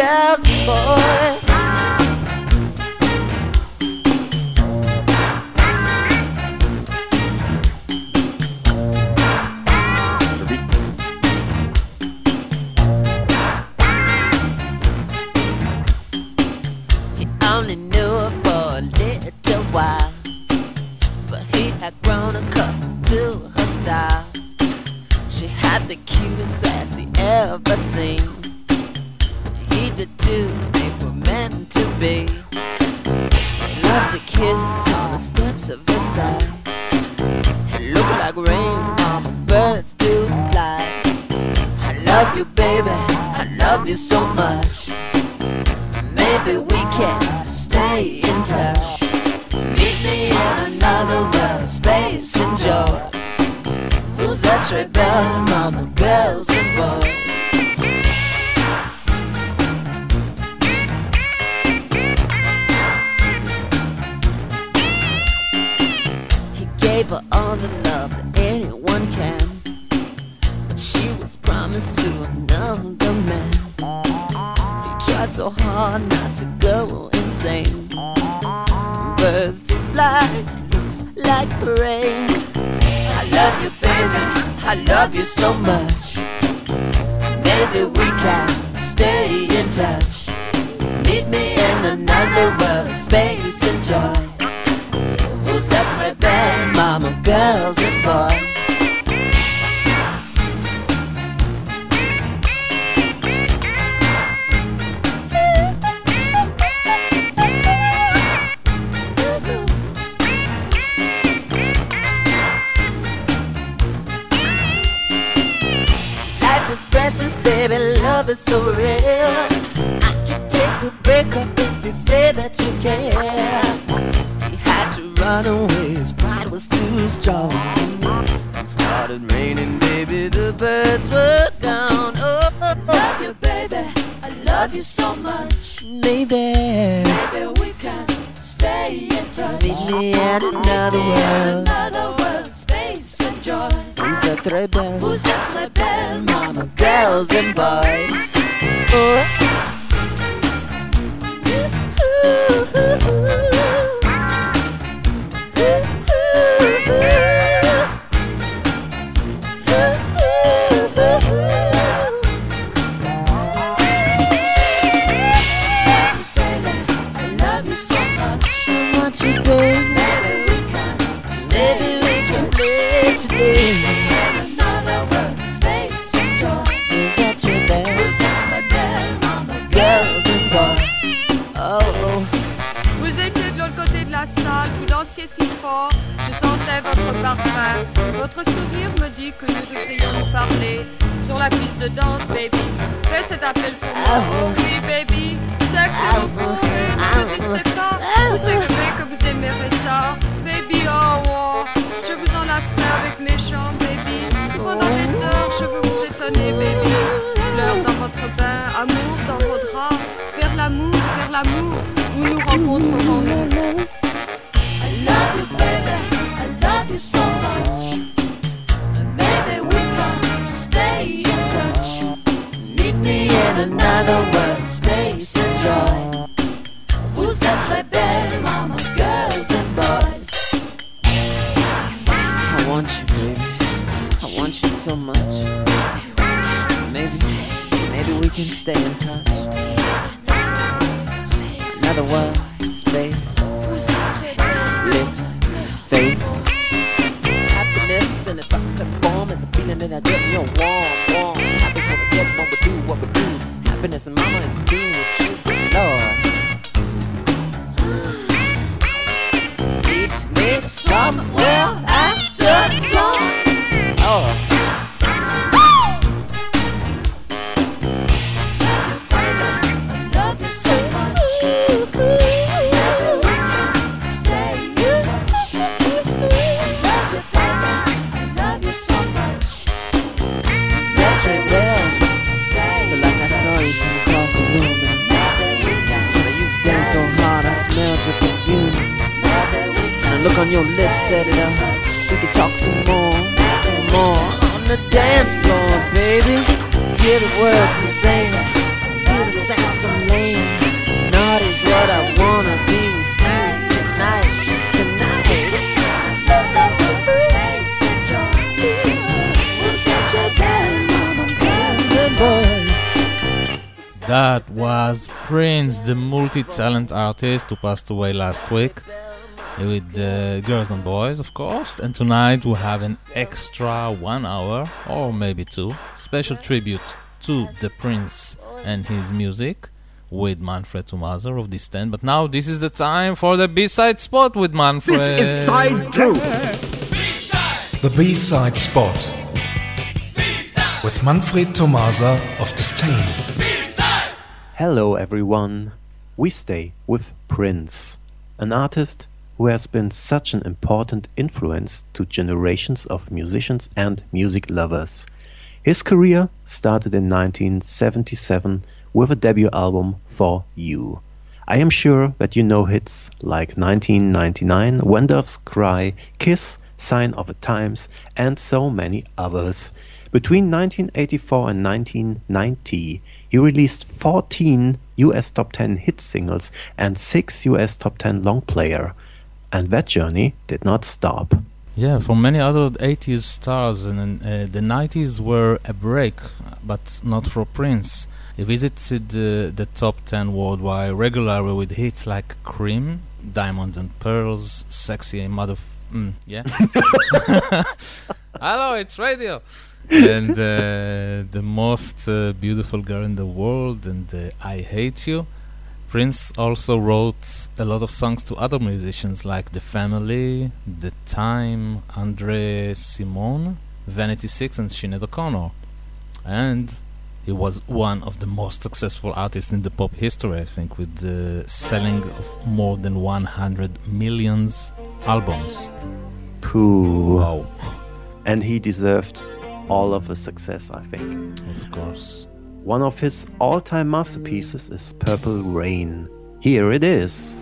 girls and kiss on the steps of side. It looked like rain on the birds do fly. I love you, baby, I love you so much. Maybe we can stay in touch. Meet me in another world, space and joy. Fools that rebel, mama, girls and boys. The love that anyone can. She was promised to another man. He tried so hard not to go insane. Birds to fly, looks like rain. I love you, baby. I love you so much. Maybe we can stay in touch. Meet me in another world, space and joy. Who's that rebel, mama, girls and boys? Stay in touch. meet me in another world. Another world, space and joy. Who's that rebel? Vous êtes rebelle, Mama, girls and boys. Oh. baby. Votre sourire me dit que nous devrions nous parler sur la piste de danse, baby. Fais cet appel pour moi, oh oui, baby. Sexe vous courez, ne résistez pas. Vous savez que vous aimerez ça, baby. Oh, oh. je vous enlacerai avec mes chants, baby. Pendant des heures, je veux vous étonner, baby. Fleurs dans votre bain, amour dans vos draps. Faire l'amour, faire l'amour, où nous rencontrerons-nous world, space and joy. Rebelle, mama, girls and boys. I want you, baby. I want you so much. Maybe, maybe we can stay in touch. Another world, space, lips, face. Happiness in its ultimate form is a feeling that I in your warm, and mama is being your lips, set it up. We can talk some more, some more. On the dance floor, baby. Hear the words I'm saying. Hear the what I wanna be with you tonight. That was Prince, the multi talented artist who passed away last week with uh, Girls and Boys, of course. And tonight we have an extra one hour, or maybe two, special tribute to the Prince and his music with Manfred Tomaser of this stand. But now this is the time for the B-side spot with Manfred. This is side two. The B-side spot with Manfred Tomasa of Disdain. Hello everyone. We stay with Prince, an artist who has been such an important influence to generations of musicians and music lovers. His career started in 1977 with a debut album For You. I am sure that you know hits like 1999, When Cry, Kiss, Sign of the Times, and so many others. Between 1984 and 1990, he released 14 US top 10 hit singles and 6 US top 10 long player. And that journey did not stop. Yeah, for many other 80s stars, and uh, the 90s were a break, but not for Prince. He visited uh, the top 10 worldwide regularly with hits like Cream, Diamonds and Pearls, Sexy Mother. Mm, yeah. Hello, it's radio and uh, the most uh, beautiful girl in the world and uh, I Hate You. Prince also wrote a lot of songs to other musicians like The Family, The Time, André Cymone, Vanity Six, and Sinead O'Connor. And he was one of the most successful artists in the pop history, I think, with the selling of more than 100 millions albums. Wow. And he deserved all of his success, I think. Of course. One of his all time masterpieces is Purple Rain. Here it is.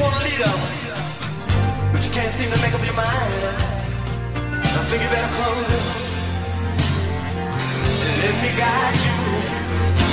Want a leader, but you can't seem to make up your mind. I think you better close it. Let me guide you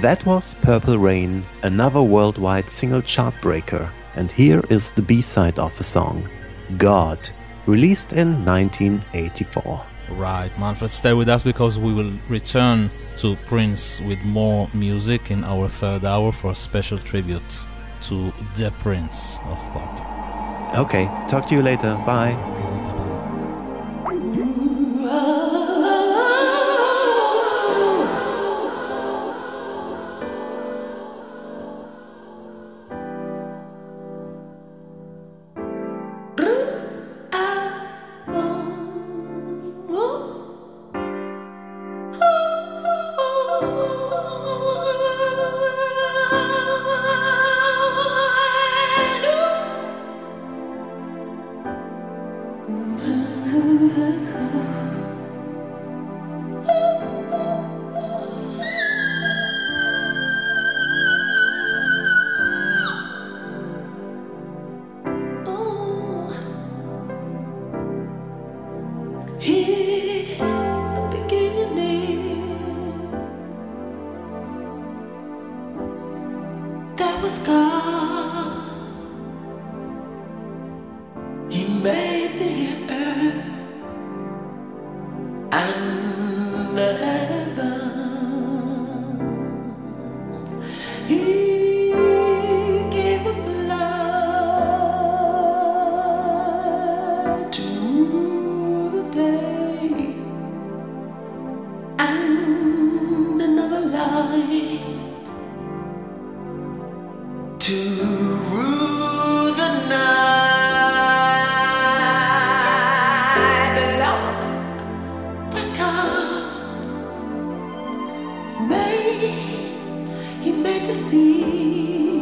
That was Purple Rain, another worldwide single chart breaker, and here is the B side of the song, God, released in 1984. Right, Manfred, stay with us because we will return to Prince with more music in our third hour for a special tribute to the Prince of Pop. Okay, talk to you later. Bye. He made the seas,